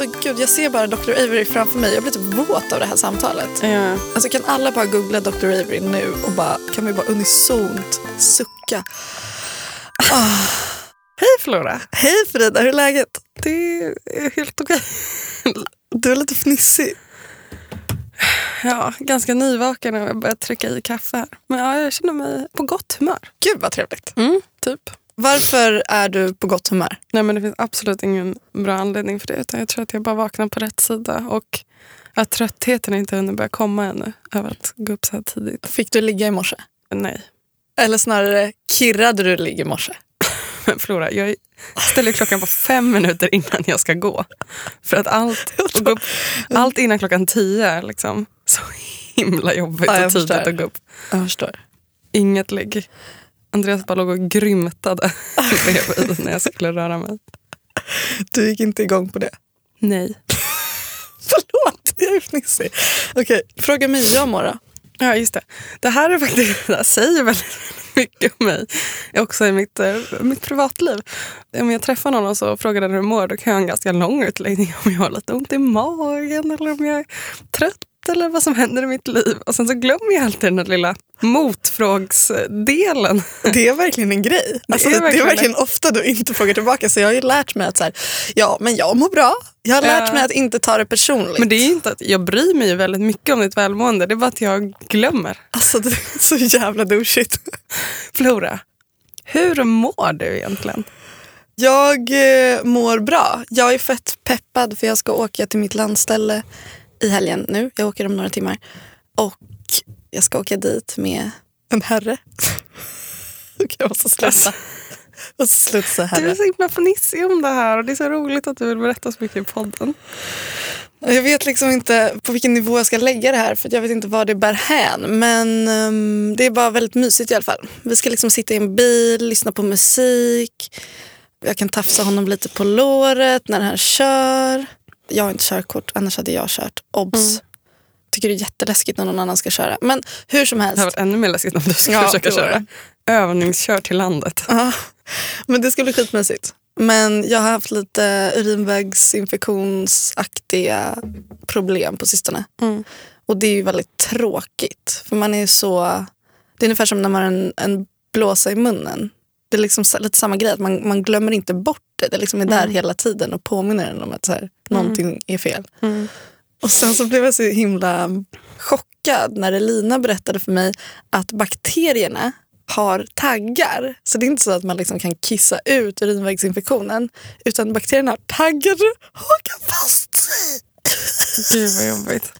Alltså gud, jag ser bara Dr. Avery framför mig. Jag blir typ våt av det här samtalet. Ja. Alltså kan alla bara googla Dr. Avery nu och bara, kan vi bara unisont sucka. Hej Flora! Hej Frida, hur är läget? Det är helt okej. Du är lite fnissig. Ja, ganska nyvaken och jag börjar trycka i kaffe här. Men ja, jag känner mig på gott humör. Gud vad trevligt. Mm, typ. Varför är du på gott humör? Nej men det finns absolut ingen bra anledning för det. Utan jag tror att jag bara vaknar på rätt sida. Och att tröttheten inte hunnit börja komma ännu. Över att gå upp så här tidigt. Fick du ligga i morse? Nej. Eller snarare, kirrade du ligga i morse? Men Flora, jag ställer klockan på fem minuter innan jag ska gå. För att allt, och gå upp, allt innan klockan tio är liksom så himla jobbigt Ja, och tidigt förstår. att gå upp. Jag förstår. Inget ligg. Andreas bara låg och grymtade bredvid när jag skulle röra mig. Du gick inte igång på det? Nej. Förlåt, jag är fnissig. Okej, fråga Mia om då. Ja, just det. Det här är faktiskt, det säger väldigt mycket om mig. Också i mitt, eh, mitt privatliv. Om jag träffar någon och så frågar den hur mår, då kan jag ha en ganska lång utläggning om jag har lite ont i magen eller om jag är trött eller vad som händer i mitt liv. Och sen så glömmer jag alltid den där lilla motfrågsdelen. Det är verkligen en grej. Alltså, är det, är verkligen verkligen ofta du inte frågar tillbaka. Så jag har ju lärt mig att så här, ja, men jag mår bra. Jag har lärt mig att inte ta det personligt. Men det är inte att jag bryr mig väldigt mycket om ditt välmående. Det är bara att jag glömmer. Alltså det är så jävla douchigt. Flora, hur mår du egentligen? Jag eh, mår bra. Jag är fett peppad för jag ska åka till mitt landställe i helgen nu. Jag åker om några timmar. Och jag ska åka dit med en herre. Okej, jag måste sluta. Jag måste sluta så Du är herre. så himla fnissig om det här och det är så roligt att du vill berätta så mycket i podden. Jag vet liksom inte på vilken nivå jag ska lägga det här för jag vet inte vad det bär hän. Men ehm, det är bara väldigt mysigt i alla fall. Vi ska liksom sitta i en bil, lyssna på musik. Jag kan tafsa honom lite på låret när han kör. Jag har inte körkort, annars hade jag kört. Obs! Tycker det är jätteläskigt när någon annan ska köra. Men hur som Det helst. har varit ännu mer läskigt om du ska Ja, försöka det köra. Övningskör till landet. Ja, men det ska bli skitmysigt. Men jag har haft lite urinvägsinfektionsaktiga problem på sistone. Mm. Och det är ju väldigt tråkigt. För man är så... Det är ungefär som när man har en, en blåsa i munnen. Det är liksom lite samma grej, att man, man glömmer inte bort det. Det liksom är där hela tiden och påminner en om att så här, någonting är fel. Mm. Och sen så blev jag så himla chockad när Elina berättade för mig att bakterierna har taggar. Så det är inte så att man liksom kan kissa ut urinvägsinfektionen. Utan bakterierna har taggar som hakar fast sig. Gud vad jobbigt.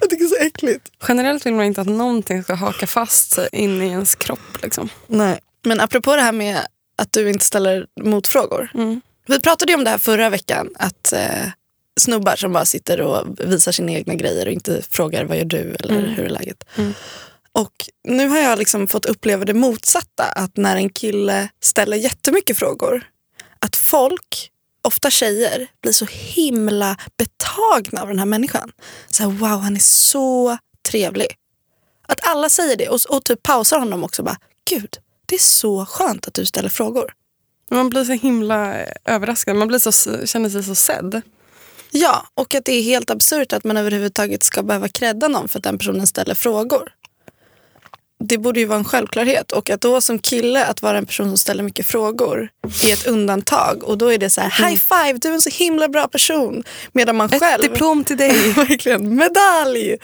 Jag tycker det är så äckligt. Generellt vill man inte att någonting ska haka fast sig in i ens kropp. Liksom. Nej. Men apropå det här med att du inte ställer motfrågor. Mm. Vi pratade ju om det här förra veckan. Att eh, snubbar som bara sitter och visar sina egna grejer och inte frågar vad gör du eller hur är läget. Mm. Och nu har jag liksom fått uppleva det motsatta. Att när en kille ställer jättemycket frågor. Att folk, ofta tjejer, blir så himla betagna av den här människan. Så här, wow, han är så trevlig. Att alla säger det och, och typ pausar honom också. Bara, Gud, det är så skönt att du ställer frågor. Man blir så himla överraskad. Man blir så, känner sig så sedd. Ja, och att det är helt absurt att man överhuvudtaget ska behöva credda någon för att den personen ställer frågor. Det borde ju vara en självklarhet. Och att då som kille att vara en person som ställer mycket frågor är ett undantag. Och då är det så här, high five, du är en så himla bra person. Medan man Ett själv... diplom till dig. Verkligen, medalj!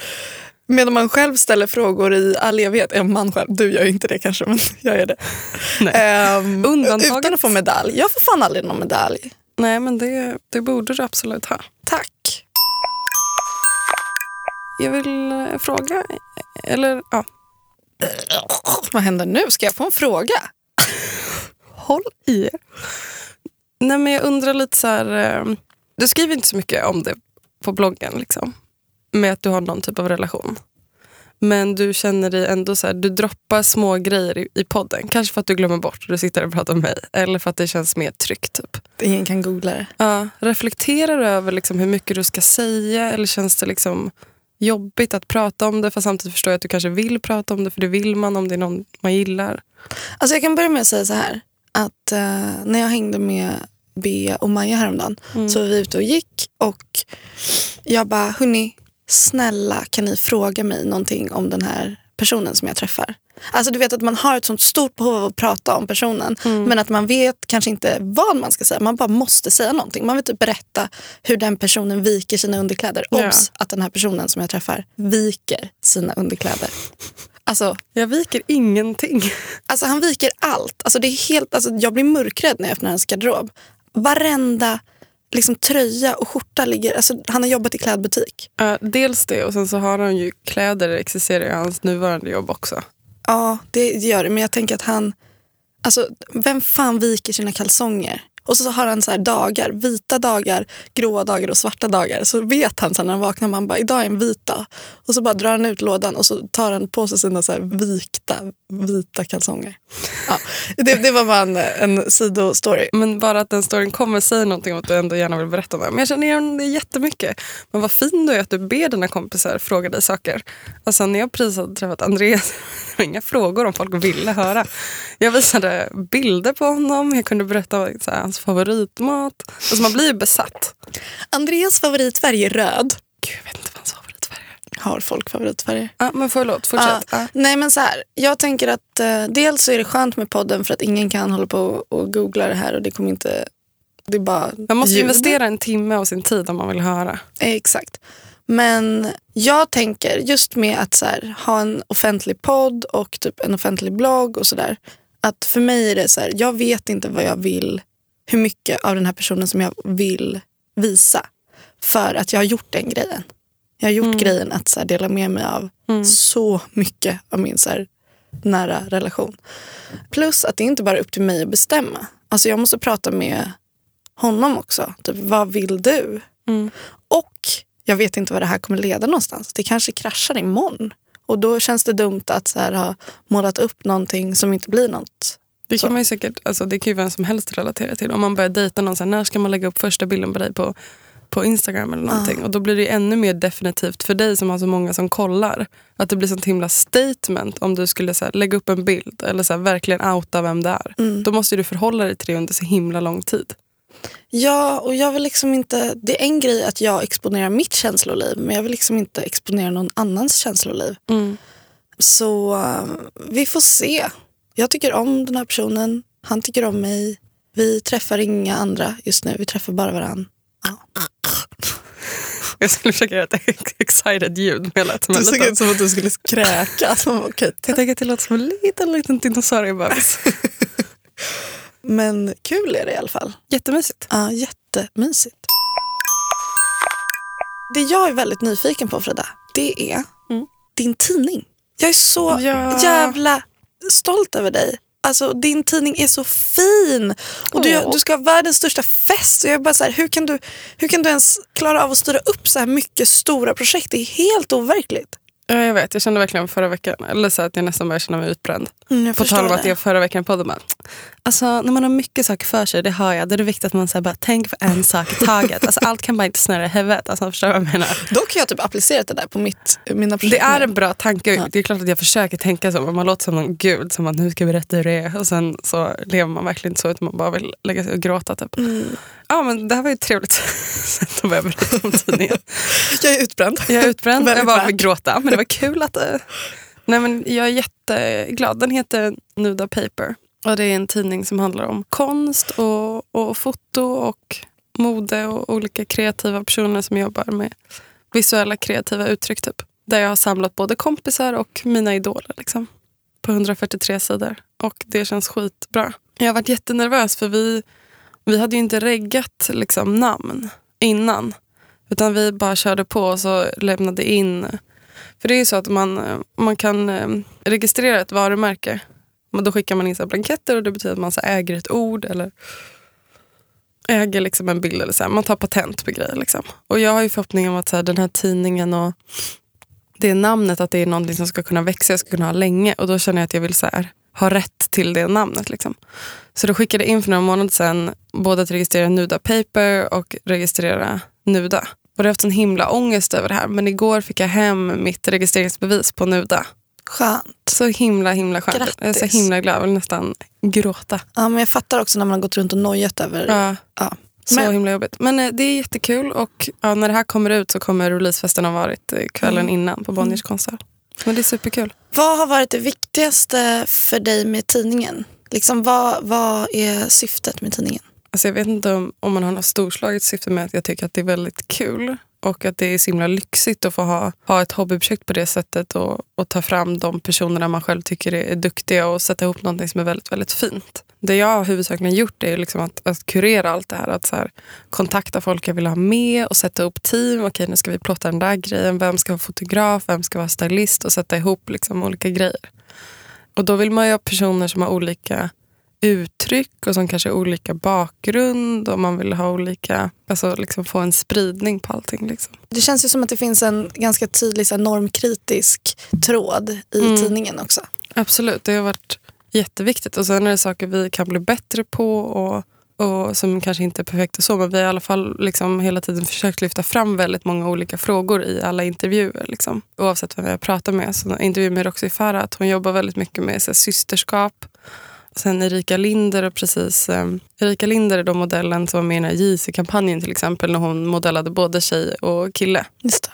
Medan man själv ställer frågor i all evighet. Ja, man själv, du gör ju inte det kanske, men jag gör det. Ehm, Undantaget. Utan att få medalj. Jag får fan aldrig någon medalj. Nej, men det, det borde du absolut ha. Tack. Jag vill eh, fråga, eller ja, Vad händer nu? Ska jag få en fråga? håll i er. Nej, men jag undrar lite så här, eh, du skriver inte så mycket om det på bloggen, liksom, med att du har någon typ av relation. Men du känner dig ändå så här, du droppar små grejer i, i podden. Kanske för att du glömmer bort och du sitter och pratar med mig. Eller för att det känns mer tryggt. Typ. Ingen kan googla det. Ja, reflekterar du över liksom hur mycket du ska säga eller känns det liksom jobbigt att prata om det för samtidigt förstår jag att du kanske vill prata om det för det vill man om det är någon man gillar. Alltså jag kan börja med att säga så här. Att eh, när jag hängde med Bea och Maja häromdagen så var vi ute och gick Och jag bara, hörni, snälla kan ni fråga mig någonting om den här personen som jag träffar? Alltså du vet att man har ett sånt stort behov av att prata om personen men att man vet kanske inte vad man ska säga. Man bara måste säga någonting. Man vill typ berätta hur den personen viker sina underkläder. Ja. Obs! Att den här personen som jag träffar viker sina underkläder. Alltså, Jag viker ingenting. Alltså han viker allt. Alltså det är helt, alltså jag blir mörkrädd när jag öppnar hans garderob. Varenda liksom, tröja och skjorta ligger... Alltså, han har jobbat i klädbutik. Ja, dels det och sen så har han ju kläder existerar i hans nuvarande jobb också. Ja, det gör det. Men jag tänker att han... Alltså, vem fan viker sina kalsonger? Och så har han så dagar, vita dagar, gråa dagar och svarta dagar. Så vet han så här, när han vaknar, man bara, idag är en vit dag. Och så bara drar han ut lådan och så tar han på sig sina så vikta, vita kalsonger. Ja, det, det var bara en, en sidostory. Men bara att den storyn kommer säger någonting om att du ändå gärna vill berätta om det. Men jag känner igen det jättemycket. Men vad fin du är att du ber dina kompisar fråga dig saker. Alltså när jag precis hade träffat Andreas, det var inga frågor om folk ville höra. Jag visade bilder på honom, jag kunde berätta här, hans favoritmat. Alltså man blir ju besatt. Andreas favoritfärg är röd. Gud, jag vet inte vad favoritfärg är. Har folk favoritfärger? Ja, men förlåt, fortsätt. Ja. Ja. Nej men så här, jag tänker att eh, dels så är det skönt med podden för att ingen kan hålla på och, googla det här och det kommer inte... Det är bara Man måste ljud. investera en timme av sin tid om man vill höra. Eh, Exakt. Men jag tänker just med att så här, ha en offentlig podd och typ en offentlig blogg och sådär. Att för mig är det så här, jag vet inte vad jag vill, hur mycket av den här personen som jag vill visa. För att jag har gjort den grejen. Jag har gjort grejen att så här, dela med mig av så mycket av min så här, nära relation. Plus att det är inte bara upp till mig att bestämma. Alltså jag måste prata med honom också. Typ, vad vill du? Och jag vet inte vad det här kommer leda någonstans. Det kanske kraschar imorgon. Och då känns det dumt att så här, ha målat upp någonting som inte blir något. Det kan man ju säkert, alltså det kan ju vem som helst relatera till. Om man börjar dejta någon, så här, när ska man lägga upp första bilden på dig på, på Instagram eller någonting? Och då blir det ännu mer definitivt för dig som har så många som kollar. Att det blir sånt himla statement om du skulle så här, lägga upp en bild eller så här, verkligen outa vem det är. Då måste du förhålla dig till det under så himla lång tid. Ja, och jag vill liksom inte... Det är en grej att jag exponerar mitt känsloliv men jag vill liksom inte exponera någon annans känsloliv. Så eh, vi får se. Jag tycker om den här personen. Han tycker om mig. Vi träffar inga andra just nu. Vi träffar bara varandra. Jag skulle försöka göra ett excited ljud. Men lät som en liten- som att du skulle kräkas. Okej, Jag tänker att det låter som en liten, liten dinosauriebebis. Men kul är det i alla fall. Jättemysigt. Ja, jättemysigt. Det jag är väldigt nyfiken på Frida, det är Mm. din tidning. Jag är så Ja. jävla stolt över dig. Alltså din tidning är så fin. Och du, du ska ha världens största fest. Och jag bara så här, hur, kan du, hur kan du ens klara av att styra upp så här mycket stora projekt? Det är helt overkligt. Ja, jag vet, jag kände verkligen förra veckan, eller så att jag nästan började känna mig utbränd. Mm, jag På tal om det. att jag förra veckan podden bara, alltså när man har mycket saker för sig, det hör jag, då är det viktigt att man så här, bara tänker på en sak i taget. Alltså, allt kan bara inte snurra i huvudet. Alltså, förstår du vad jag menar? Dock har jag typ applicerat det där på mitt, mina projekt. Det är en bra tanke. Ja. Det är klart att jag försöker tänka så, men man låter som någon gud som att nu ska jag berätta hur det är. Och sen så lever man verkligen inte så, utan man bara vill lägga sig och gråta. Typ. Mm. Ja, men det här var ju trevligt sätt att börja berätta om tidningen. Jag är utbränd. Jag är utbränd, jag bara vill gråta. Men det var kul att... eh, Nej, men jag är jätteglad. Den heter Nuda Paper. Och Det är en tidning som handlar om konst och, och foto och mode och olika kreativa personer som jobbar med visuella kreativa uttryck. Typ. Där jag har samlat både kompisar och mina idoler. Liksom, på 143 sidor. Och det känns skitbra. Jag har varit jättenervös för vi, vi hade ju inte reggat liksom, namn innan. Utan vi bara körde på och så lämnade in. För det är ju så att man, man kan eh, registrera ett varumärke. Men Då skickar man in så här blanketter och det betyder att man så äger ett ord eller äger liksom en bild. Eller så här. Man tar patent på grejer. Liksom. Och jag har ju förhoppningen om att så här, den här tidningen och det namnet, att det är någonting som ska kunna växa, jag ska kunna ha länge. Och då känner jag att jag vill så här, ha rätt till det namnet. Liksom. Så då skickade jag in för några månader sedan både att registrera Nuda Paper och registrera Nuda. Och jag har haft en himla ångest över det här. Men igår fick jag hem mitt registreringsbevis på Nuda. Skönt. Så himla himla skönt. Jag är så Grattis. himla glad. Jag vill nästan gråta. Ja, men jag fattar också när man har gått runt och nojat över Ja. ja, Så Men- himla jobbigt. Men eh, det är jättekul och ja, när det här kommer ut så kommer releasefesten ha varit eh, kvällen Mm. innan på Bonniers konsthall. Men det är superkul. Vad har varit det viktigaste för dig med tidningen? Liksom, vad, vad är syftet med tidningen? Alltså jag vet inte om, om man har något storslaget syfte med att jag tycker att det är väldigt kul och att det är så himla lyxigt att få ha, ha ett hobbyprojekt på det sättet och, och ta fram de personerna man själv tycker är, är duktiga och sätta ihop någonting som är väldigt, väldigt fint. Det jag har huvudsakligen gjort är liksom att, att kurera allt det här. Att så här, kontakta folk jag vill ha med och sätta upp team. Okej, nu ska vi plotta den där grejen. Vem ska vara fotograf? Vem ska vara stylist? Och sätta ihop liksom olika grejer. Och då vill man ju ha personer som har olika uttryck och som kanske har olika bakgrund och man vill ha olika, alltså liksom få en spridning på allting. Liksom. Det känns ju som att det finns en ganska tydlig så här, normkritisk tråd i Mm. tidningen också. Absolut, det har varit jätteviktigt. Och sen är det saker vi kan bli bättre på och, och som kanske inte är perfekta så, men vi har i alla fall liksom hela tiden försökt lyfta fram väldigt många olika frågor i alla intervjuer. Liksom. Oavsett vem jag pratar med. Så intervjuer med Roxy Farah, att hon jobbar väldigt mycket med så här, systerskap. Sen Erika Linder och precis eh, Erika Linder är då modellen som var med i den här JC-kampanjen till exempel när hon modellade både tjej och kille. Just det.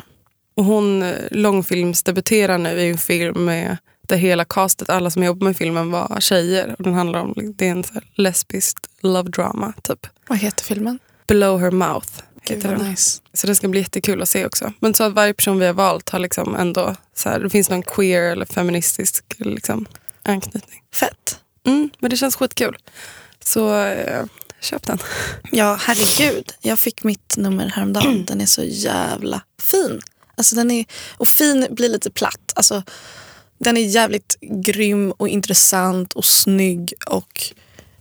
Och hon eh, långfilmsdebuterar nu i en film med där hela castet, alla som jobbar med filmen var tjejer. Och den handlar om, det är en så lesbisk love drama typ. Vad heter filmen? Below her mouth Gud, heter vad den. nice. Så det ska bli jättekul att se också. Men så att varje person vi har valt har liksom ändå, så här, det finns någon queer eller feministisk liksom, anknytning. Fett. Mm, men det känns skitkul. Så eh, köp den. Ja, herregud. Jag fick mitt nummer häromdagen. Den är så jävla fin. Alltså, den är, och fin blir lite platt. Alltså, den är jävligt grym och intressant och snygg och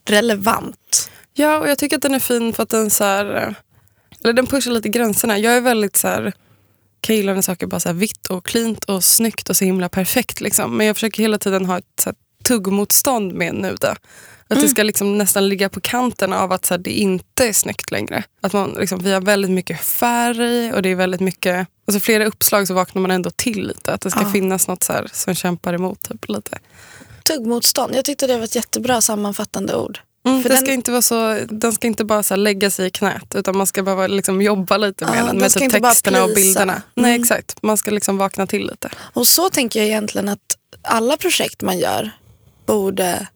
relevant. Ja, och jag tycker att den är fin för att den så här, eh, eller den pushar lite gränserna. Jag är väldigt så här, kan gilla när saker bara så här vitt och klint och snyggt och så himla perfekt. Liksom. Men jag försöker hela tiden ha ett så här, tuggmotstånd med nuda. Att det ska liksom nästan ligga på kanten av att så här, det inte är snyggt längre. Att man, liksom, vi har väldigt mycket färg och det är väldigt mycket... Alltså flera uppslag så vaknar man ändå till lite. Att det ska Ja. finnas något så här, som kämpar emot. Typ, lite. Tuggmotstånd. Jag tyckte det var ett jättebra sammanfattande ord. Mm, den- ska inte vara så, den ska inte bara så lägga sig i knät utan man ska bara liksom jobba lite med Ja, den. Med typ texterna och bilderna. Nej Mm. exakt, man ska liksom vakna till lite. Och så tänker jag egentligen att alla projekt man gör borde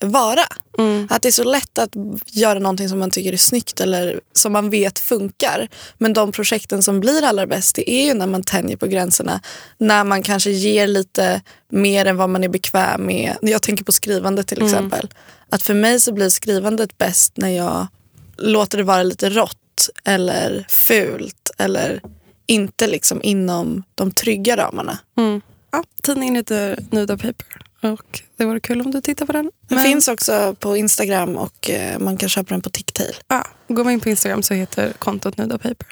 vara. Mm. Att det är så lätt att göra någonting som man tycker är snyggt eller som man vet funkar. Men de projekten som blir allra bäst det är ju när man tänjer på gränserna. När man kanske ger lite mer än vad man är bekväm med. Jag tänker på skrivandet till exempel. Att för mig så blir skrivandet bäst när jag låter det vara lite rått eller fult eller inte liksom inom de trygga ramarna. Mm. Ja, tidningen heter Nuda Paper och det vore kul om du tittar på den. Den Men, finns också på Instagram och eh, man kan köpa den på Ticktail. ja, går man in på Instagram så heter kontot Nuda Paper.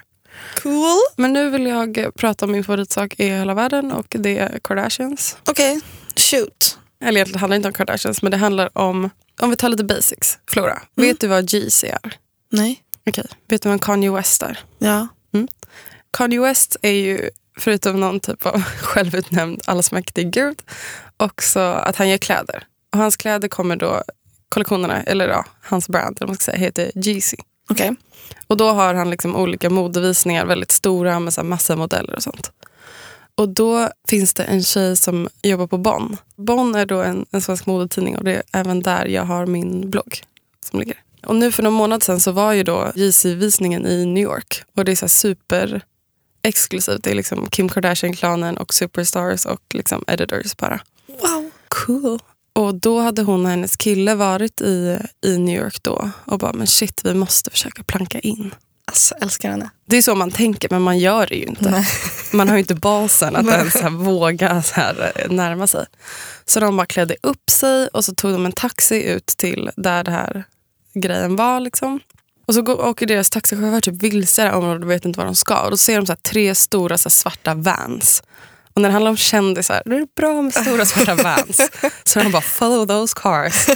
Cool. Men nu vill jag prata om min favoritsak i hela världen och det är Kardashians. Okej, shoot. Eller egentligen handlar det inte om Kardashians men det handlar om, om vi tar lite basics. Flora, vet du vad Jeezy är? Nej. Okej, vet du vem Kanye West är? Ja. Kanye West är ju, förutom någon typ av självutnämnd allsmäktig gud, också att han gör kläder. Och hans kläder kommer då, kollektionerna, eller ja, hans brand, eller man ska säga, heter Jeezy. Okej. Och då har han liksom olika modevisningar, väldigt stora med så här massa modeller och sånt. Och då finns det en tjej som jobbar på Bonn. Bonn är då en, en svensk modetidning och det är även där jag har min blogg som ligger. Och nu för någon månad sedan så var ju då JC-visningen i New York. Och det är så här super exklusivt. Det är liksom Kim Kardashian-klanen och superstars och liksom editors bara. Wow. Cool. Och då hade hon och hennes kille varit i, i New York då och bara, men shit, vi måste försöka planka in. Alltså, älskar henne. Det är så man tänker, men man gör det ju inte. Nej. Man har ju inte basen att ens här våga så här eh, närma sig. Så de bara klädde upp sig och så tog de en taxi ut till där det här grejen var. Liksom. Och så går, åker deras taxichaufför typ vilse i det här området och vet inte var de ska. Och då ser de så här tre stora så här svarta vans. Och när det handlar om kändisar, då är det bra med stora svarta vans. Så de bara follow those cars.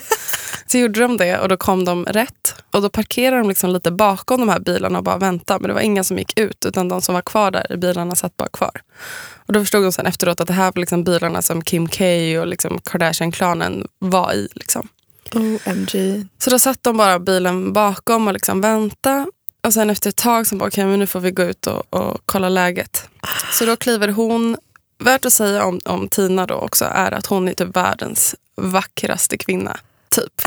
Så gjorde de det och då kom de rätt. Och då parkerade de liksom lite bakom de här bilarna och bara väntade. Men det var inga som gick ut utan de som var kvar där i bilarna satt bara kvar. Och då förstod de sen efteråt att det här var liksom bilarna som Kim K och liksom Kardashian-klanen var i. Liksom. OMG. Så då satt de bara bilen bakom och liksom väntade. Och sen efter ett tag så bara, okej men nu får vi gå ut och, och kolla läget. Så då kliver hon, värt att säga om, om Tina då också, är att hon är typ världens vackraste kvinna. Typ.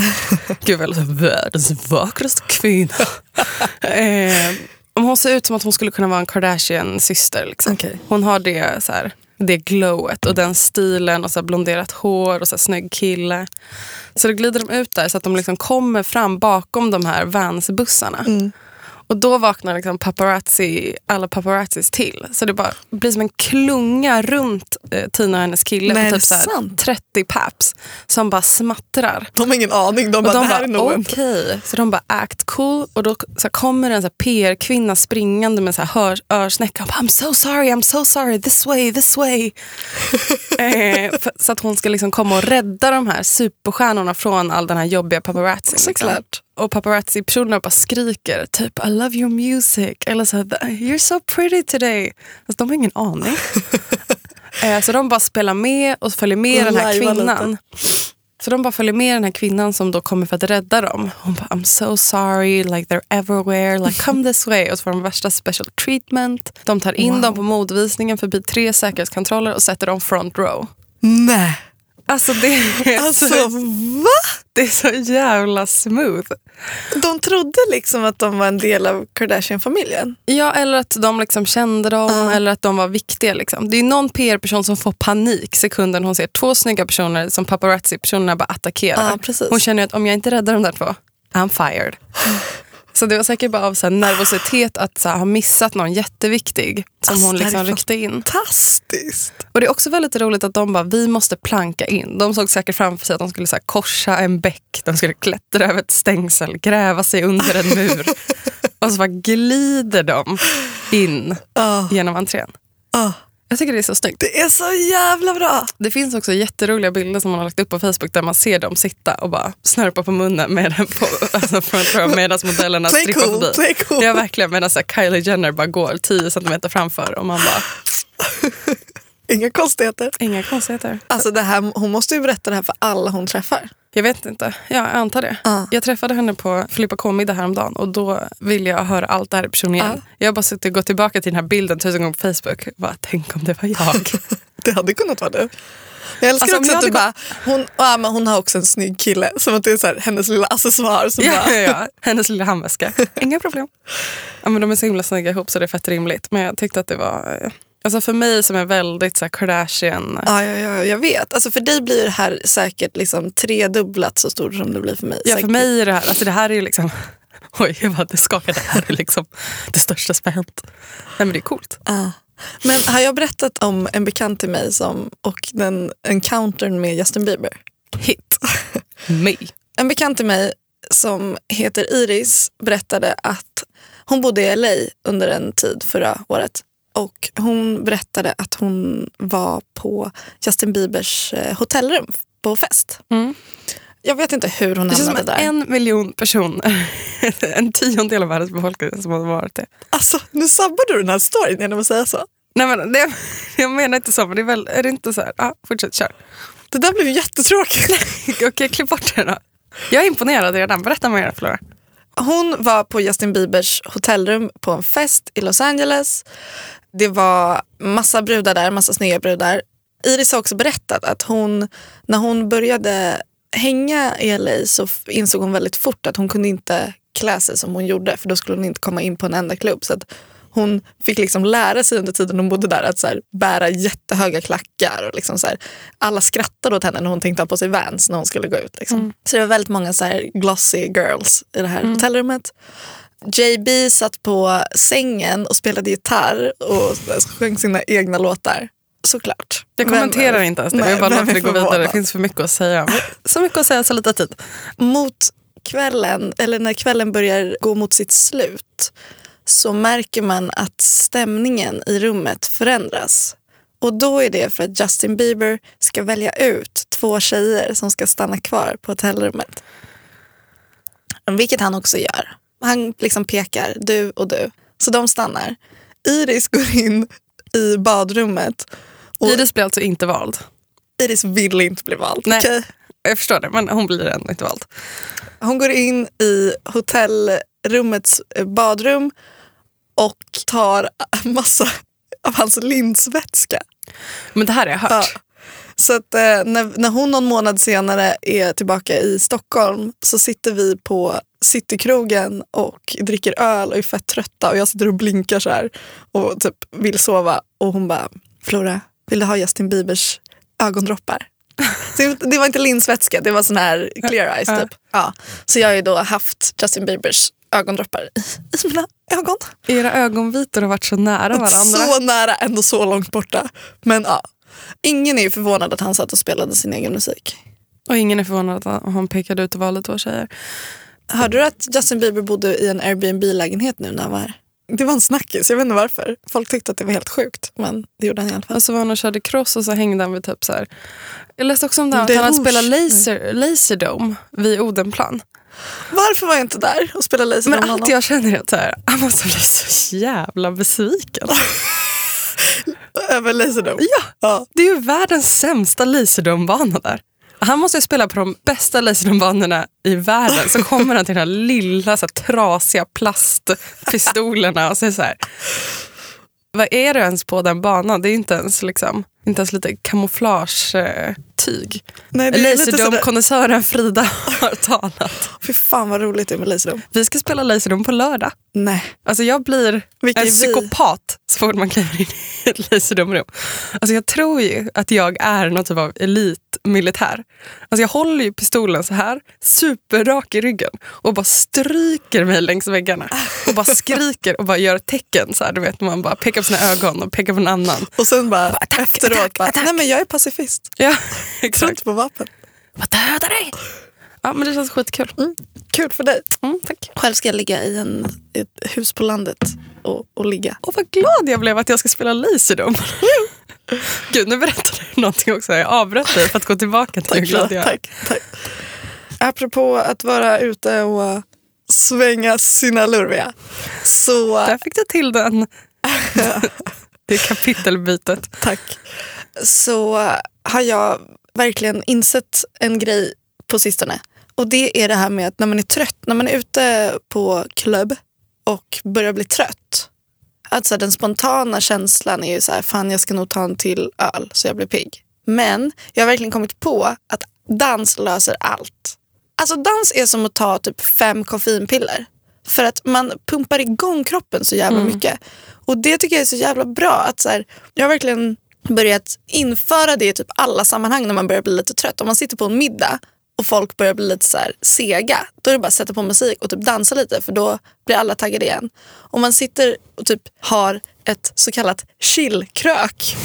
Gud vad jag världens vackraste kvinna. eh, om hon ser ut som att hon skulle kunna vara en Kardashian-syster. Liksom. Okej. Hon har det, så här, det glowet och den stilen och så här blonderat hår och så här snygg kille. Så då glider de ut där så att de liksom kommer fram bakom de här Vans-bussarna. Mm. Och då vaknar liksom paparazzi, alla paparazzis till. Så det bara blir som en klunga runt eh, Tina och hennes kille. Nej, på typ det så här sant? 30 paps som bara smattrar. De har ingen aning. De Och bara, de det här bara, är nog okej. en... Så de bara, act cool. Och då så kommer en PR-kvinna springande med så här hör, örsnäcka. Och bara, I'm so sorry, I'm so sorry, this way, this way. eh, för, så att hon ska liksom komma och rädda de här superstjärnorna från all den här jobbiga paparazzi. Liksom. Och paparazzi-personerna bara skriker typ I love your music. Eller så här, you're so pretty today. Fast de har ingen aning. eh, så de bara spelar med och följer med den här kvinnan. lite. Så de bara följer med den här kvinnan som då kommer för att rädda dem. Hon bara, I'm so sorry, like they're everywhere, like come this way. Och så får de värsta special treatment. De tar in Wow. dem på modvisningen förbi tre säkerhetskontroller och sätter dem front row. Nej. Alltså det är, Alltså så, va? det är så jävla smooth. De trodde liksom att de var en del av Kardashian-familjen. Ja, eller att de liksom kände dem Ja. eller att de var viktiga. Liksom. Det är någon PR-person som får panik sekunden hon ser två snygga personer som paparazzi-personerna bara attackerar. Precis. Hon känner att om jag inte räddar de där två, I'm fired. Så det var säkert bara av så nervositet att så ha missat någon jätteviktig som Alltså, hon liksom ryckte in. Fantastiskt. Och det är också väldigt roligt att de bara, vi måste planka in. De såg säkert framför sig att de skulle så korsa en bäck, de skulle klättra över ett stängsel, gräva sig under en mur. och så bara glider de in Ja. genom entrén. Ja. Jag tycker det är så snyggt. Det är så jävla bra. Det finns också jätteroliga bilder som man har lagt upp på Facebook där man ser dem sitta och bara snörpa på munnen med den på, alltså medan modellerna Play strippar cool, förbi. play cool. Ja verkligen medan så här Kylie Jenner bara går 10 centimeter framför och man bara, Inga konstigheter. inga konstigheter. Alltså det här, hon måste ju berätta det här för alla hon träffar. Jag vet inte. Ja, jag antar det. Ja. Jag träffade henne på Filippa K-middag häromdagen och då ville jag höra allt det här i person igen. Ja. Jag har bara suttit och gått tillbaka till den här bilden tusen gånger på Facebook. Bara, tänk om det var jag. Det hade kunnat vara du. Jag älskar Alltså, också att du bara, hon, ja, men hon har också en snygg kille. Som att det är så här, hennes lilla accessoar. Som ja, bara, ja, ja. Hennes lilla handväska. Inga problem. Ja, men de är så himla snygga ihop så det är fett rimligt. Men jag tyckte att det var... Alltså för mig som är väldigt så här, Kardashian... Ja, ja, ja, jag vet. Alltså för dig blir det här säkert liksom tredubblat så stort som det blir för mig. Ja, för Säkert. mig är det här, alltså det här är ju liksom... Oj, jag bara, det skakar. Det här är liksom det största som har hänt. Nej, men det är coolt. Ja. Men har jag berättat om en bekant till mig som, och den encountern med Justin Bieber? Hit. Me. En bekant till mig som heter Iris berättade att hon bodde i LA under en tid förra året. Och hon berättade att hon var på Justin Biebers eh, hotellrum på fest. Mm. Jag vet inte hur hon Det hamnade där. en miljon personer, en tiondel av världens befolkning som har varit det. Alltså, nu sabbar du den här storyn genom att säga så. Nej, men det, jag menar inte så, men det är, väl, är det inte så här? Ja, fortsätt, kör. Det där blev jättetråkigt. Okej, klipp bort det då. Jag är imponerad redan. Berätta mer, Flora. Hon var på Justin Biebers hotellrum på en fest i Los Angeles. Det var massa brudar där, massa snygga brudar. Iris har också berättat att hon, när hon började hänga i LA så insåg hon väldigt fort att hon kunde inte klä sig som hon gjorde för då skulle hon inte komma in på en enda klubb. Så att hon fick liksom lära sig under tiden hon bodde där att så här, bära jättehöga klackar. Och liksom så här, alla skrattade åt henne när hon tänkte ha på sig Vans när hon skulle gå ut. Liksom. Så det var väldigt många så här glossy girls i det här hotellrummet. JB satt på sängen och spelade gitarr och sjöng sina egna låtar. Såklart. Jag Vem- kommenterar inte ens det. Nej, jag bara vem låter det gå vidare. Det finns för mycket att säga. Så mycket att säga, så lite tid. Mot kvällen, eller när kvällen börjar gå mot sitt slut så märker man att stämningen i rummet förändras. Och då är det för att Justin Bieber ska välja ut två tjejer som ska stanna kvar på hotellrummet. Vilket han också gör. Han liksom pekar, du och du. Så de stannar. Iris går in i badrummet. Och Iris blir alltså inte vald. Iris vill inte bli vald. Nej. okej? jag förstår det, men hon blir ändå inte vald. Hon går in i hotellrummets eh, badrum och tar massa av hans linsvätska. Men det här har jag hört. Ja. Så att, eh, när, när hon någon månad senare är tillbaka i Stockholm så sitter vi på Citykrogen och dricker öl och är fett trötta och jag sitter och blinkar så här och typ vill sova och hon bara Flora, vill du ha Justin Biebers ögondroppar? Så det var inte linsvätska, det var sån här clear eyes typ. Ja. Så jag har ju då haft Justin Biebers ögondroppar i, i mina ögon. Era ögonvitor har varit så nära varandra. Så nära, ändå så långt borta. Men ja, ingen är ju förvånad att han satt och spelade sin egen musik. Och ingen är förvånad att han pekade ut och valde två tjejer. Hörde du att Justin Bieber bodde i en Airbnb-lägenhet nu när han var här? Det var en snackis, jag vet inte varför. Folk tyckte att det var helt sjukt, men det gjorde han i alla fall. Och så var han och körde cross och så hängde han vid typ så här. Jag läste också om det här, att han hade spelat laser, Laserdome vid Odenplan. Varför var jag inte där och spelade laser Men allt jag känner är att här, han måste bli så jävla besviken. Över Laserdome? Ja, Ja. det är ju världens sämsta Laserdome-bana där. Han måste spela på de bästa laserdrumbanorna i världen. Så kommer han till de här lilla så här, trasiga plastpistolerna och säger så här. Vad är du ens på den banan? Det är inte ens, liksom, inte ens lite eh, kamouflage-tyg. Nej, Laserdome-konnässören Frida har talat. fy fan vad roligt det är med Laserdome. Vi ska spela Laserdome på lördag. Nej. Alltså jag blir Vilka en psykopat så fort man kliver in i ett Laserdome-rum. Alltså jag tror ju att jag är någon typ av elitmilitär. Alltså jag håller ju pistolen så här, superrak i ryggen och bara stryker mig längs väggarna. Och bara skriker och bara gör tecken. Så här, du vet, man bara pekar på sina ögon och pekar på en annan. Och sen bara attack, efteråt attack, bara, attack. nej men jag är pacifist. Ja, exakt. inte på vapen. Vad dödar dig? Ja, men det känns skitkul. Mm. Kul för dig. Mm, tack. Själv ska jag ligga i, en, ett hus på landet och, och ligga. Och vad glad jag blev att jag ska spela Laserdome. Gud, nu berättar du någonting också. Jag avbröt dig för att gå tillbaka till hur glad jag tack, tack. Apropå att vara ute och svänga sina lurviga. Så Där fick du till den. det kapitelbytet. Tack. Så har jag verkligen insett en grej på sistone. Och det är det här med att när man är trött, när man är ute på klubb och börjar bli trött. Att så här, den spontana känslan är ju så här, fan jag ska nog ta en till öl så jag blir pigg. Men jag har verkligen kommit på att dans löser allt. Alltså dans är som att ta typ fem koffeinpiller. För att man pumpar igång kroppen så jävla mycket. Och det tycker jag är så jävla bra. Att så här, jag har verkligen börjat införa det i typ alla sammanhang när man börjar bli lite trött. Om man sitter på en middag och folk börjar bli lite så här sega, då är det bara att sätta på musik och typ dansa lite för då blir alla taggade igen. Om man sitter och typ har ett så kallat chillkrök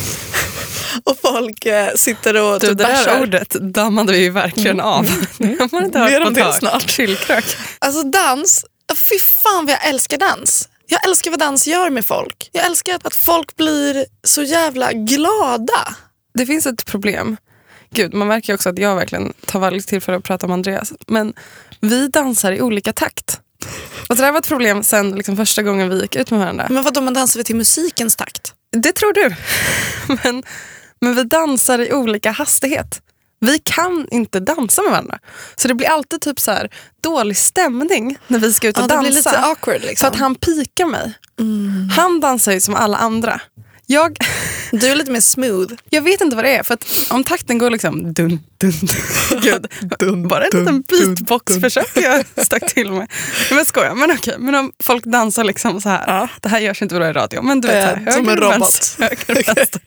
och folk eh, sitter och Du, typ det där bärsar. ordet dammade vi ju verkligen av. Det har man inte hört på ett tag. snart. Chillkrök. Alltså dans, fy fan vad jag älskar dans. Jag älskar vad dans gör med folk. Jag älskar att- folk blir så jävla glada. Det finns ett problem. Gud, man märker också att jag verkligen tar varje tillfälle att prata om Andreas. Men vi dansar i olika takt. Och det där var ett problem sen liksom första gången vi gick ut med varandra. Men vad om man dansar till musikens takt? Det tror du. Men, men vi dansar i olika hastighet. Vi kan inte dansa med varandra. Så det blir alltid typ så här dålig stämning när vi ska ut och Ja, det dansa. blir lite awkward liksom. För att han pikar mig. Han dansar ju som alla andra. Jag, Du är lite mer smooth. jag vet inte vad det är. För att om takten går liksom dun, dun, dun. Gud, Dun, bara liten dun, beatbox-försök jag stack till med. Men skojar, men okej. Men om folk dansar liksom så här. Ja. Det här görs inte bra i radio. Men du vet, så här, Eh, som höger, en robot. vänster, höger, vänster.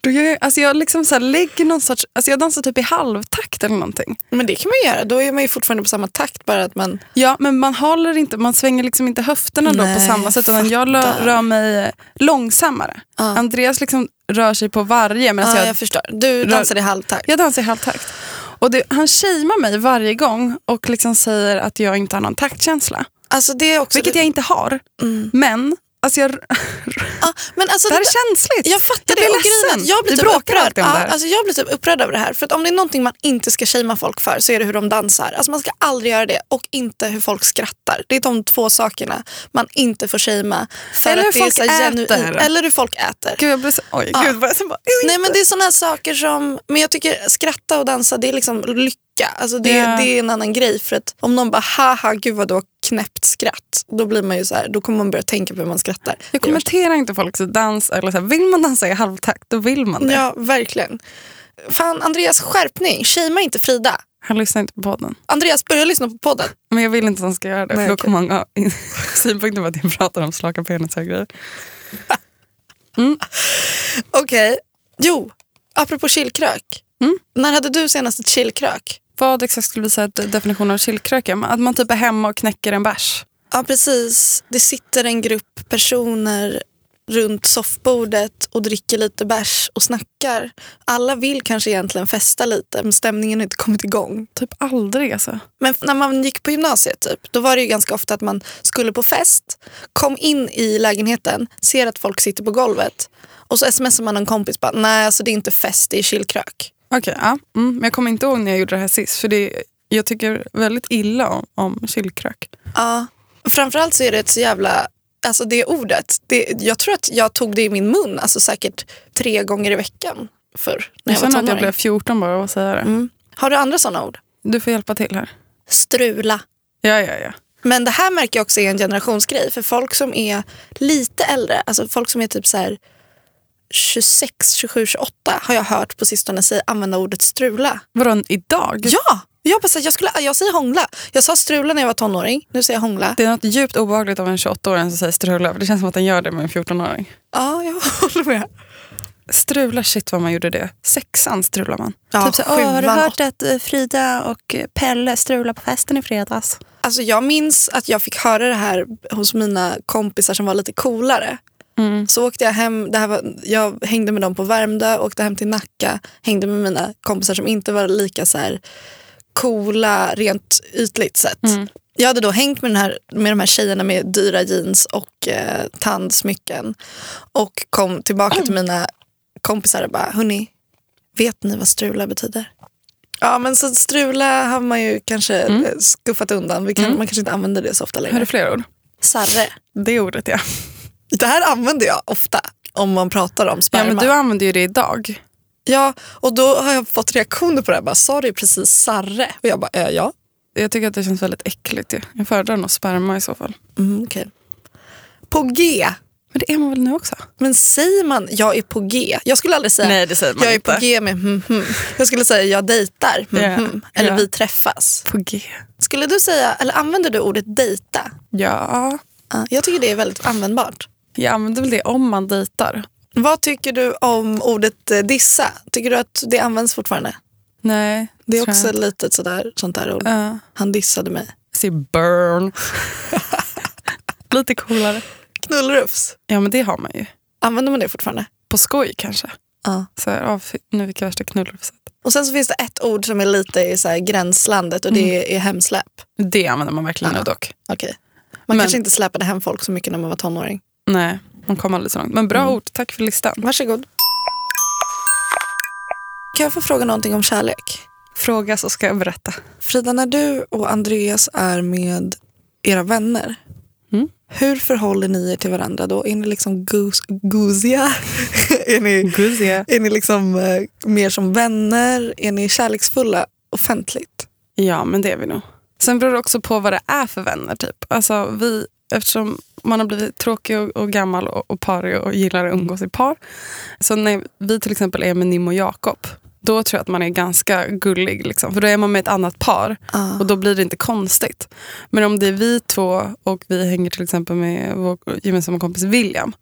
Då gör jag, alltså jag liksom så här lägger någon sorts, alltså jag dansar typ i halvtakt eller någonting. Men det kan man göra. Då är man ju fortfarande på samma takt. Bara att man... Ja, men man håller inte, man svänger liksom inte höfterna då på Nej, samma sätt. Utan jag rör mig eh, långsammare. Ja. Andreas liksom rör sig på varje. Ja, jag, jag, förstår. Du Rör- dansar i halvtakt. jag dansar i halvtakt. Och det, han shamear mig varje gång och liksom säger att jag inte har någon taktkänsla. Alltså det är också... Vilket jag inte har. Mm. Men alltså jag, Ja, men alltså det här det- är känsligt. Jag fattar Jag det. blir ledsen. Jag blir typ bråkar upprörd. alltid om det här. alltså jag blir typ upprörd över det här. För att om det är någonting man inte ska shamea folk för så är det hur de dansar. Alltså man ska aldrig göra det. Och inte hur folk skrattar. Det är de två sakerna man inte får shamea. För Eller att hur det är folk äter. Eller hur folk äter. Gud, jag blir så, oj, Ja. gud jag bara, Nej men det är såna saker som, men jag tycker skratta och dansa det är liksom lycka Alltså det, Ja. det är en annan grej. För att om någon bara haha gud vad har knäppt skratt. Då blir man ju så här, då kommer man börja tänka på hur man skrattar. Jag kommenterar inte folks dans. Eller så här, vill man dansa i halvtakt, då vill man det. Ja, verkligen. Fan, Andreas skärpning. Shamea inte Frida. Han lyssnar inte på podden. Andreas, börja lyssna på podden. Men jag vill inte att han ska göra det. Nej, för då kommer han ha synpunkter på att jag pratar om slaka penisar och grejer. Okej. Jo, apropå chillkrök. Mm. När hade du senast ett chillkrök? Vad exakt skulle vi säga att definitionen av chillkrök är? Att man typ är hemma och knäcker en bärs. Ja, precis. Det sitter en grupp personer runt soffbordet och dricker lite bärs och snackar. Alla vill kanske egentligen festa lite men stämningen har inte kommit igång. Typ aldrig alltså. Men när man gick på gymnasiet typ, då var det ju ganska ofta att man skulle på fest, kom in i lägenheten, ser att folk sitter på golvet och så smsar man en kompis bara, nej alltså det är inte fest, det är chillkrök. Okej, ja. Mm, men jag kommer inte ihåg när jag gjorde det här sist. För det, jag tycker väldigt illa om, om chillkrök. Ja, framförallt så är det ett så jävla, alltså det ordet, det, jag tror att jag tog det i min mun, alltså säkert tre gånger i veckan förr när Jag jag, känner att jag blev 14 bara av att säga det. Mm. Har du andra sådana ord? Du får hjälpa till här. Strula. Ja, ja, ja. Men det här märker jag också är en generationsgrej. För folk som är lite äldre, alltså folk som är typ så här 26, 27, 28 har jag hört på sistone säga, använda ordet strula. Vadå, idag? Ja! Jag, bara, jag, skulle, jag säger hångla. Jag sa strula när jag var tonåring. Nu säger jag hångla. Det är något djupt obehagligt av en 28-åring som säger strula. för Det känns som att den gör det med en 14-åring. Ja, jag håller med. Strula, shit vad man gjorde det. Sexan strular man. Ja, typ så, "Åh, har du hört att eh, Frida och eh, Pelle strulade på festen i fredags? Alltså, jag minns att jag fick höra det här hos mina kompisar som var lite coolare. Mm. Så åkte jag hem, det här var, jag hängde med dem på Värmdö, åkte hem till Nacka, hängde med mina kompisar som inte var lika så här coola rent ytligt sett. Mm. Jag hade då hängt med, den här, med de här tjejerna med dyra jeans och eh, tandsmycken och kom tillbaka till mina kompisar och bara, hörni, vet ni vad strula betyder? Ja men så strula har man ju kanske Mm. eh, skuffat undan. Vi kan, Man kanske inte använder det så ofta Har du längre. fler ord? Sarre. Det ordet ja. Det här använder jag ofta om man pratar om Ja sperma. men du använder ju det idag. Ja, och då har jag fått reaktioner på det här. Bara, Sa du precis sarre? Och jag bara, äh, ja. Jag tycker att det känns väldigt äckligt. ju. Jag föredrar nog sperma i så fall. Mm, okej. På G. Men det är man väl nu också? Men säger man jag är på G? Jag skulle aldrig säga Nej, det säger man jag är inte. på G med hmm. Jag skulle säga jag dejtar. Hmm, Ja, hmm. Eller ja. vi träffas. På G. Skulle du säga, eller använder du ordet dejta? Ja, Ja, jag tycker det är väldigt användbart. Jag använder väl det om man dejtar. Vad tycker du om ordet eh, dissa? Tycker du att det används fortfarande? Nej, Det är också jag lite sådär, sånt där ord. Ja. Han dissade mig. Säger burn. Lite coolare. Knullrufs. Ja men det har man ju. Använder man det fortfarande? På skoj kanske. Ja. Så här, nu fick jag värsta knullrufset. Och sen så finns det ett ord som är lite i så gränslandet och det är hemsläp. Det använder man verkligen nu dock. Okej. Man Men- kanske inte släpade hem folk så mycket när man var tonåring. Nej, man kommer aldrig så långt. Men bra ord, tack för listan. Varsågod. Kan jag få fråga någonting om kärlek? Fråga så ska jag berätta. Frida, när du och Andreas är med era vänner, Mm. hur förhåller ni er till varandra då? Är ni liksom gus, gosiga? är, ni, Guzziga. är ni liksom eh, mer som vänner? Är ni kärleksfulla offentligt? Ja, men det är vi nog. Sen beror det också på vad det är för vänner. typ. Alltså vi, Eftersom man har blivit tråkig och, och gammal och, och parig och gillar att umgås i par. Så när vi till exempel är med Nim och Jakob, då tror jag att man är ganska gullig. Liksom. För då är man med ett annat par Ah. och då blir det inte konstigt. Men om det är vi två och vi hänger till exempel med vår gemensamma kompis William,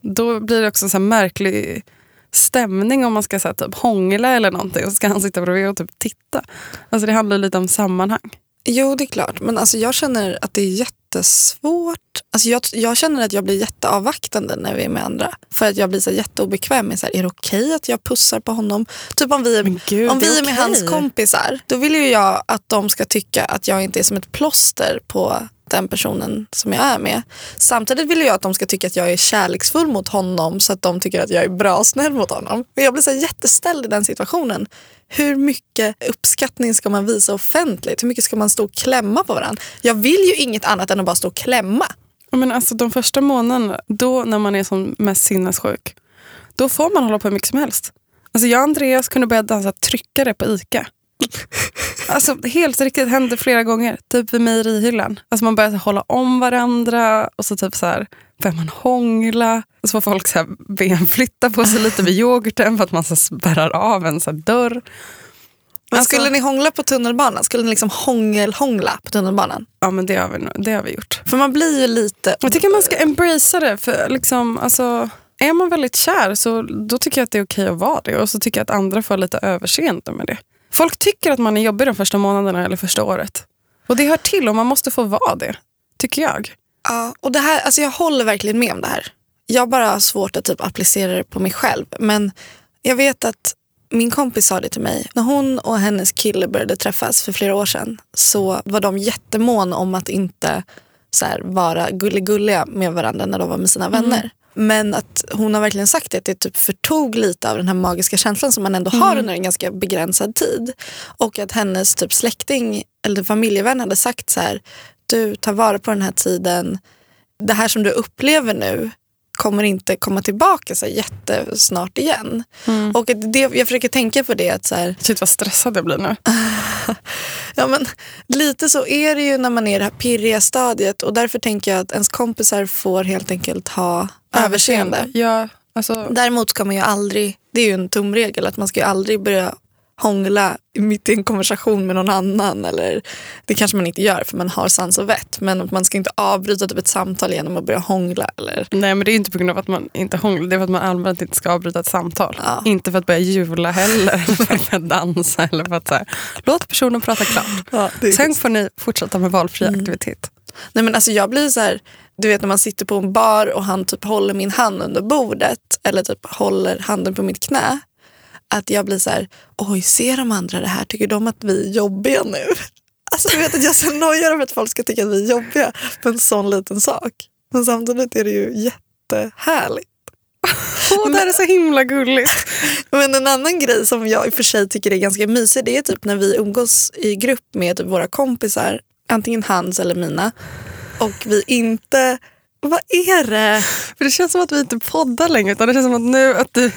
då blir det också en märklig stämning om man ska så här, typ, hångla eller någonting och så ska han sitta bredvid och typ titta. Alltså det handlar lite om sammanhang. Jo, det är klart. Men alltså, jag känner att det är jättesvårt. Alltså, jag, jag känner att jag blir jätteavvaktande när vi är med andra. För att jag blir så jätteobekväm med så här, är det okej att jag pussar på honom? Typ om vi gud, om är vi är med okej. hans kompisar, då vill ju jag att de ska tycka att jag inte är som ett plåster på den personen som jag är med. Samtidigt vill jag att de ska tycka att jag är kärleksfull mot honom så att de tycker att jag är bra och snäll mot honom. Men jag blir så jätteställd i den situationen. Hur mycket uppskattning ska man visa offentligt? Hur mycket ska man stå och klämma på varandra? Jag vill ju inget annat än att bara stå och klämma. Men alltså, de första månaderna, då när man är som mest sinnessjuk, då får man hålla på hur mycket som helst. Alltså, jag och Andreas kunde börja dansa tryckare på ICA. Alltså, helt riktigt hände flera gånger. Typ vid mejerihyllan. Alltså, man började hålla om varandra och så typ så här, börjar man hångla. Och så får folk så här, ben flytta på sig lite vid yoghurten för att man så spärrar av en så här, dörr. Men Alltså- skulle ni hångla på tunnelbanan? Skulle ni liksom hångel-hångla på tunnelbanan? Ja, men det har vi, det har vi gjort. För man blir ju lite... Jag tycker man ska embracea det. För liksom, alltså, är man väldigt kär så då tycker jag att det är okej att vara det. Och så tycker jag att andra får lite överseende med det. Folk tycker att man är jobbig de första månaderna eller första året. Och det hör till och man måste få vara det. Tycker jag. Ja, och det här, alltså jag håller verkligen med om det här. Jag bara har svårt att typ applicera det på mig själv. Men jag vet att min kompis sa det till mig. När hon och hennes kille började träffas för flera år sedan så var de jättemån om att inte så här, vara gulligulliga med varandra när de var med sina vänner. Men att hon har verkligen sagt det, att det typ förtog lite av den här magiska känslan som man ändå har under en ganska begränsad tid. Och att hennes typ släkting eller familjevän hade sagt så här, du tar vara på den här tiden. Det här som du upplever nu kommer inte komma tillbaka så jättesnart igen. Och att det, jag försöker tänka på det att så här, Shit vad stressad jag blir nu. Ja, men lite så är det ju när man är i det här pirriga stadiet och därför tänker jag att ens kompisar får helt enkelt ha överseende. Ja, alltså, Däremot ska man ju aldrig, det är ju en tumregel, att man ska ju aldrig börja hångla mitt i en konversation med någon annan. Eller, det kanske man inte gör för man har sans och vett. Men man ska inte avbryta typ ett samtal genom att börja hångla. Eller, nej men det är inte på grund av att man inte hånglar. Det är för att man allmänt inte ska avbryta ett samtal. Ja. Inte för att börja jula heller. Eller för att dansa. Eller för att så här, låt personen prata klart. ja, Sen får ni fortsätta med valfri aktivitet. Nej, men alltså jag blir så här, du vet när man sitter på en bar och han typ håller min hand under bordet eller typ håller handen på mitt knä. Att jag blir så här, oj ser de andra det här? Tycker de att vi är jobbiga nu? Alltså du vet att jag är så nojig över att folk ska tycka att vi är jobbiga på en sån liten sak. Men samtidigt är det ju jättehärligt. Åh, det här är så himla gulligt. Men en annan grej som jag i och för sig tycker är ganska mysig det är typ när vi umgås i grupp med typ våra kompisar, antingen hans eller mina. Och vi inte, vad är det? För det känns som att vi inte poddar längre utan det känns som att nu att du,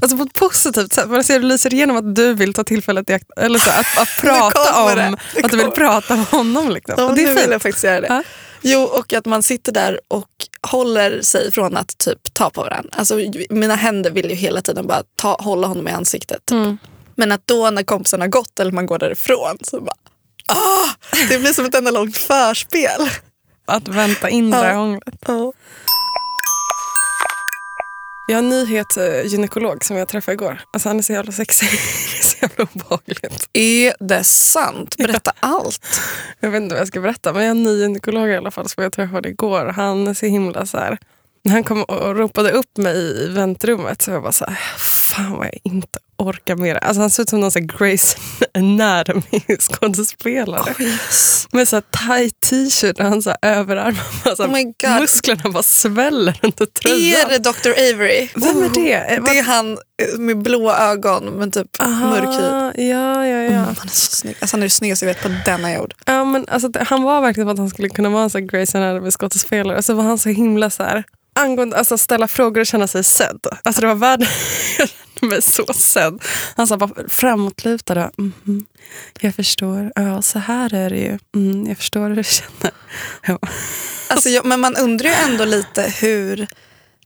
alltså på ett positivt sätt, man ser du lyser igenom att du vill ta tillfället i akt, eller så, att, att prata om, Nu att du vill prata om honom. Liksom. Ja, och det nu är vill fint. jag faktiskt göra det. Ja. Jo, och att man sitter där och håller sig från att typ ta på varandra. Alltså, mina händer vill ju hela tiden bara ta, hålla honom i ansiktet. Mm. Men att då när kompisen har gått eller man går därifrån så bara ah, det blir som ett enda långt förspel. Att vänta in det Ja. där hånglet. Ja. Jag har en nyhet eh, gynekolog som jag träffade igår. Alltså han är så jävla sexig. Det är så jävla obehagligt. Är det sant? Berätta allt. Jag vet inte vad jag ska berätta men jag har en ny gynekolog i alla fall som jag träffade igår. Han är så himla så här. När han kom och ropade upp mig i väntrummet så jag bara så här, fan vad jag inte orkar mer. Alltså han ser ut som någon sån Grace Anatomy-skådespelare. Med så tight t-shirt och han så överarmar. Alltså, Oh musklerna bara sväller under tröjan. Är det Dr. Avery? Vem är det? Eh, Det är han med blåa ögon men typ mörk hy. Aha, Ja, ja, ja. Mm, han är så snygg. Alltså, han är det snyggaste jag vet på denna jord. ja men alltså, det- han var verkligen som att han skulle kunna vara en sån Grace Anatomy-skådespelare. Och så var han så himla så här, angående alltså, ställa frågor och känna sig sedd. Alltså det var världen, jag kände mig så sedd. Han sa bara framåtlutad och mhm, jag förstår, ja så här är det ju, mm, jag förstår hur du känner. Ja. Alltså, jag, men man undrar ju ändå lite hur,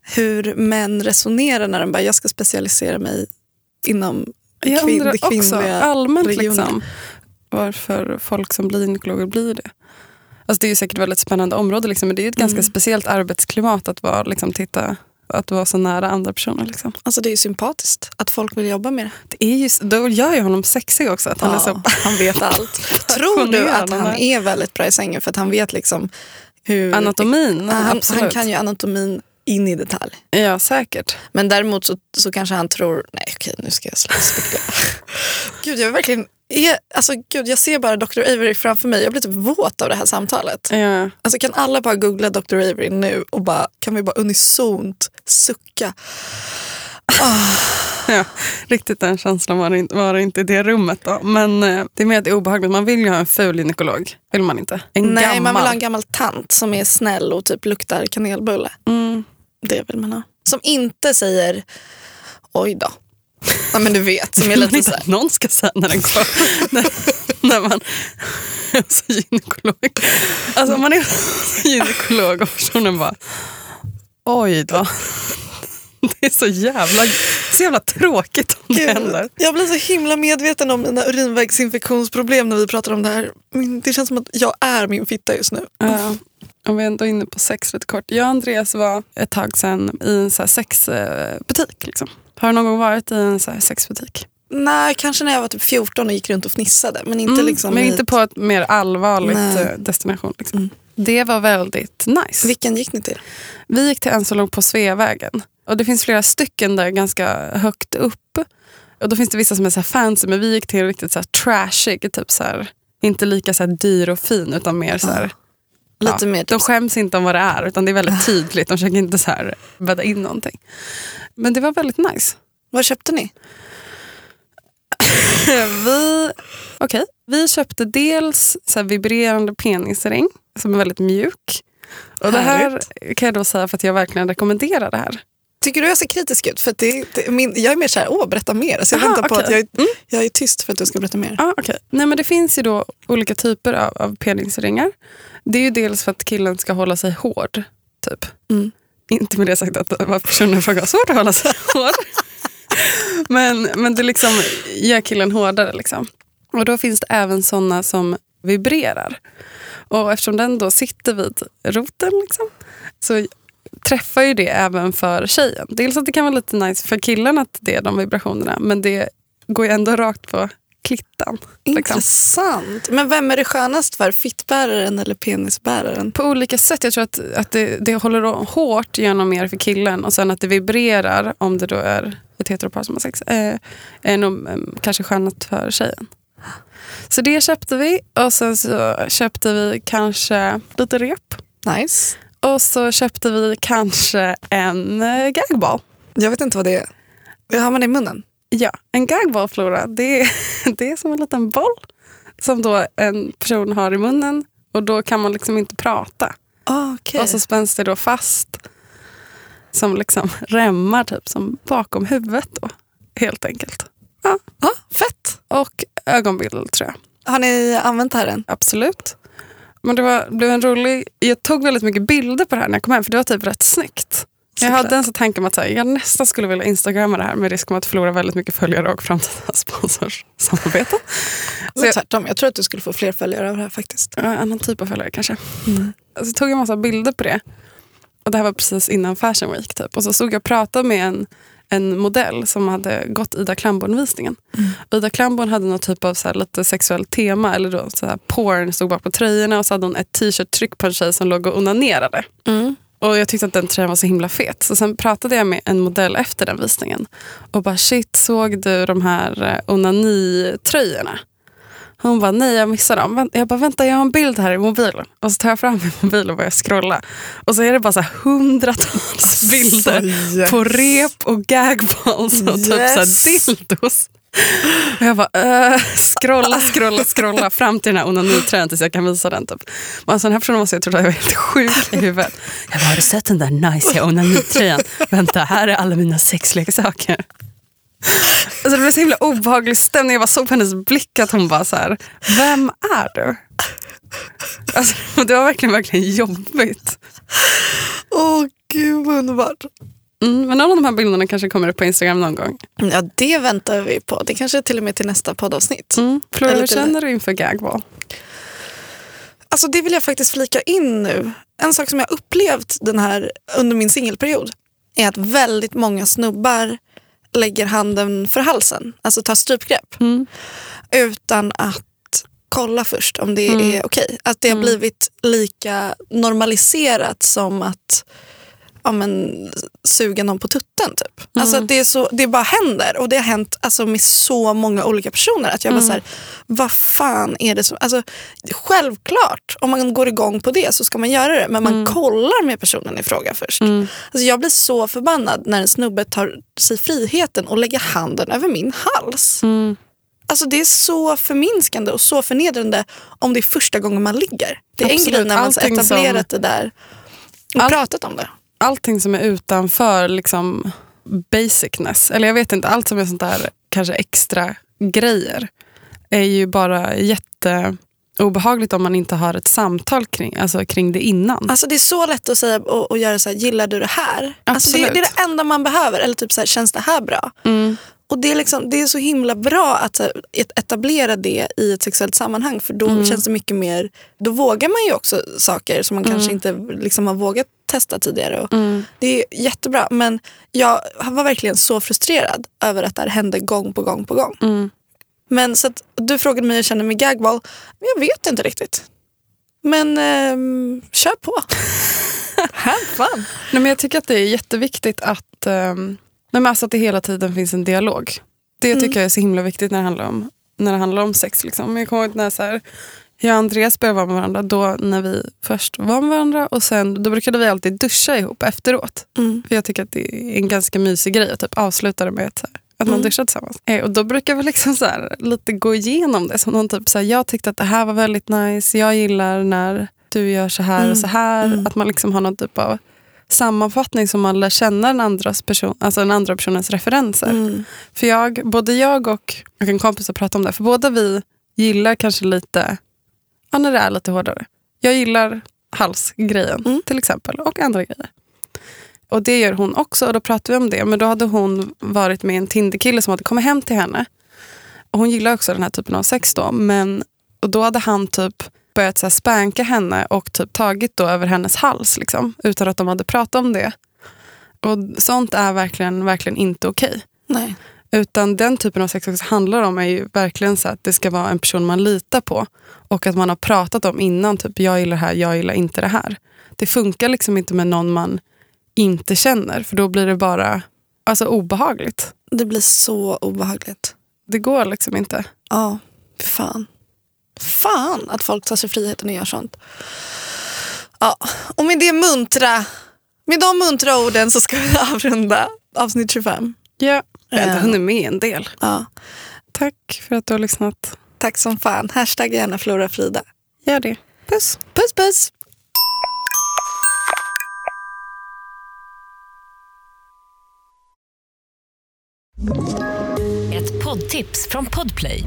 hur män resonerar när de bara, jag ska specialisera mig inom Jag kvin- undrar också allmänt regionen. liksom, varför folk som blir gynekologer blir det. Alltså det är ju säkert väldigt spännande område liksom, men det är ett ganska Mm. speciellt arbetsklimat att vara, liksom, titta, att vara så nära andra personer. Liksom. Alltså det är ju sympatiskt att folk vill jobba med det. Det är just, då gör ju honom sexig också. Att han är så, han vet allt. Tror du att han är väldigt bra i sängen för att han vet liksom hur... Anatomin, Ja, han, han kan ju anatomin in i detalj. Ja, säkert. Men däremot så, så kanske han tror, nej okej nu ska jag sluta spekulera. Gud jag är verkligen, är, alltså, gud, jag ser bara Dr. Avery framför mig. Jag blir typ våt av det här samtalet. Ja. Alltså, kan alla bara googla Dr. Avery nu och bara, kan vi bara unisont sucka? Ja, riktigt den känslan var det inte, var det inte i det rummet. Då. Men eh, det är mer att det är obehagligt. Man vill ju ha en ful gynekolog. Vill man inte? En Nej, gammal. man vill ha en gammal tant som är snäll och typ luktar kanelbulle. mm. Det vill man ha. Som inte säger oj då. Ja men du vet, som är lite så här. någon ska säga när den går. när, när man är hos gynekolog. Alltså om man är gynekolog och personen bara oj då. Det är så jävla, så jävla tråkigt om det händer. Gud, jag blir så himla medveten om mina urinvägsinfektionsproblem när vi pratar om det här. Det känns som att jag är min fitta just nu. Om vi ändå är inne på sex lite kort. Jag och Andreas var ett tag sedan i en så sexbutik. Liksom. Har du någon gång varit i en så sexbutik? Nej, kanske när jag var typ 14 och gick runt och fnissade. Men inte Mm, liksom men inte på ett mer allvarligt Nej. eh, destination. Liksom. Mm. Det var väldigt nice. Vilken gick ni till? Vi gick till en som låg på Sveavägen. Och det finns flera stycken där ganska högt upp. Och då finns det vissa som är så fancy men vi gick till en riktigt så här trashig. Typ så här, inte lika så här dyr och fin utan mer så här, Lite ja, mer typ De skäms inte om vad det är utan det är väldigt tydligt. De försöker inte så här bädda in någonting. Men det var väldigt nice. Vad köpte ni? vi, okay. vi köpte dels så vibrerande penisring som är väldigt mjuk. Och det här kan jag då säga för att jag verkligen rekommenderar det här. Tycker du jag ser kritisk ut? För det, det, min, jag är mer så här, åh berätta mer. Så jag Aha, väntar på okej. att jag, är- jag är tyst för att du ska berätta mer. Ah, okay. Nej, men det finns ju då olika typer av, av penisringar. Det är ju dels för att killen ska hålla sig hård. Typ. Mm. Inte med det sagt att personen frågar har svårt att hålla sig hård. men, men det liksom gör killen hårdare. Liksom. Och då finns det även sådana som vibrerar. Och eftersom den då sitter vid roten liksom, så träffar ju det även för tjejen. Dels att det kan vara lite nice för killen att det är de vibrationerna men det går ju ändå rakt på klittan. Liksom. Intressant. Men vem är det skönast för? Fittbäraren eller penisbäraren? På olika sätt. Jag tror att, att det, det håller hårt genom mer för killen och sen att det vibrerar om det då är ett heteropar som har sex. Eh, är nog eh, kanske skönast för tjejen. Så det köpte vi och sen så köpte vi kanske lite rep. Nice. Och så köpte vi kanske en eh, gagball. Jag vet inte vad det är. Vad har man det i munnen? Ja, en gagball Flora, det är, det är som en liten boll som då en person har i munnen och då kan man liksom inte prata. Ah, okej. Och så spänns det då fast som liksom remmar typ som bakom huvudet då, helt enkelt. Ja. ah, fett. Och ögonbindel tror jag. Har ni använt det här än? Absolut. Men det var, det blev en rolig... Jag tog väldigt mycket bilder på det här när jag kom hem för det var typ rätt snyggt. Jag hade en tanke om att här, jag nästan skulle vilja instagramma det här med risk om att förlora väldigt mycket följare och framtida sponsorsamarbete. Så jag, tvärtom, jag tror att du skulle få fler följare av det här faktiskt. Ja, annan typ av följare kanske. Mm. Så tog jag en massa bilder på det. Och Det här var precis innan Fashion Week. Typ. Och så stod jag och pratade med en, en modell som hade gått Ida Klamborn-visningen. Och Ida Klamborn hade någon typ av så lite sexuellt tema. Eller då, så här, porn stod bara på tröjorna och så hade hon ett t-shirt-tryck på en tjej som låg och onanerade. Mm. Och jag tyckte att den tröjan var så himla fet. Så sen pratade jag med en modell efter den visningen. Och bara shit, såg du de här eh, onanitröjorna? Hon bara nej jag missade dem. Jag bara vänta jag har en bild här i mobilen. Och så tar jag fram min mobil och börjar scrolla. Och så är det bara så hundratals bilder yes. på rep och gagballs och typ så Yes. dildos. Och jag bara uh, scrolla, scrolla, scrolla fram till den här onanitröjan tills jag kan visa den. Typ. Men alltså, den här personen måste jag trodde jag var helt sjuk i huvudet. Jag bara, har du sett den där najsiga onanitröjan? Vänta, här är alla mina sexleksaker. Alltså, det blev så himla obehaglig stämning. Jag bara såg på hennes blick att hon bara så här, vem är du? Alltså, det var verkligen, verkligen jobbigt. Åh gud vad underbart. Mm, men av de här bilderna kanske kommer upp på Instagram någon gång. Ja, det väntar vi på. Det kanske är till och med till nästa poddavsnitt. Mm. Flora, hur till- känner du inför gagball? Alltså det vill jag faktiskt flika in nu. En sak som jag upplevt den här under min singelperiod är att väldigt många snubbar lägger handen för halsen, alltså tar strypgrepp Mm. utan att kolla först om det Mm. är okej. Att det har Mm. blivit lika normaliserat som att ja, men, suga någon på tutten. Typ. Alltså Mm. att det, är så, det bara händer och det har hänt alltså, med så många olika personer. Att jag bara Mm. så här, vad fan är det som... Alltså, självklart, om man går igång på det så ska man göra det. Men man Mm. kollar med personen i fråga först. Mm. Alltså, jag blir så förbannad när en snubbe tar sig friheten och lägger handen över min hals. Mm. Alltså det är så förminskande och så förnedrande om det är första gången man ligger. Det är en Absolut. grej när man har etablerat det där och Allt- pratat om det. Allting som är utanför liksom, basicness. Eller jag vet inte, allt som är sånt där kanske extra grejer är ju bara jätte obehagligt om man inte har ett samtal kring, alltså kring det innan. Alltså det är så lätt att säga och, och göra så här, gillar du det här? Alltså det, det är det enda man behöver. Eller typ så här, känns det här bra? Mm. Och det är, liksom, det är så himla bra att etablera det i ett sexuellt sammanhang. För då Mm. känns det mycket mer, då vågar man ju också saker som man kanske inte liksom har vågat testa tidigare. Och Mm. Det är jättebra men jag var verkligen så frustrerad över att det här hände gång på gång på gång. Mm. Men så att du frågade mig hur jag känner med gagball. Men jag vet inte riktigt. Men ehm, kör på. Have fun. Nej, men jag tycker att det är jätteviktigt att, um, nej, alltså att det hela tiden finns en dialog. Det Mm. tycker jag är så himla viktigt när det handlar om, när det handlar om sex. Liksom. Jag kommer ihåg när så här, jag och Andreas började vara med varandra då när vi först var med varandra och sen då brukade vi alltid duscha ihop efteråt. Mm. För jag tycker att det är en ganska mysig grej att typ avsluta det med att, så här, att man Mm. duschar tillsammans. Eh, och då brukar vi liksom så här, lite gå igenom det. Som någon typ så här, jag tyckte att det här var väldigt nice. Jag gillar när du gör så här Mm. och så här. Mm. Att man liksom har någon typ av sammanfattning som man lär känna den, andras person, alltså den andra personens referenser. Mm. För jag, både jag och, och en kompis har pratat om det, för båda vi gillar kanske lite, ja när det är lite hårdare. Jag gillar halsgrejen Mm. till exempel och andra grejer. Och det gör hon också och då pratade vi om det. Men då hade hon varit med en Tinderkille som hade kommit hem till henne. Och hon gillar också den här typen av sex då. Men, och då hade han typ börjat så här spänka henne och typ tagit då över hennes hals. Liksom, utan att de hade pratat om det. Och sånt är verkligen, verkligen inte okej. Nej. Utan den typen av sex också handlar om är ju verkligen så att det ska vara en person man litar på. Och att man har pratat om innan, typ jag gillar det här, jag gillar inte det här. Det funkar liksom inte med någon man inte känner för då blir det bara alltså, obehagligt. Det blir så obehagligt. Det går liksom inte. Ja, fan. Fan att folk tar sig friheten och gör sånt. Ja, och med det muntra, med de muntra orden så ska vi avrunda avsnitt 25. Ja, jag har hunnit med en del. Ja, Tack för att du har lyssnat. tack som fan. Hashtag gärna Flora Frida. Gör det. Puss. Puss puss. Ett poddtips från Podplay.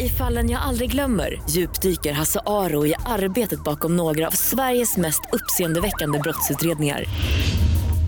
I fallen jag aldrig glömmer djupdyker Hasse Aro i arbetet bakom några av Sveriges mest uppseendeväckande brottsutredningar.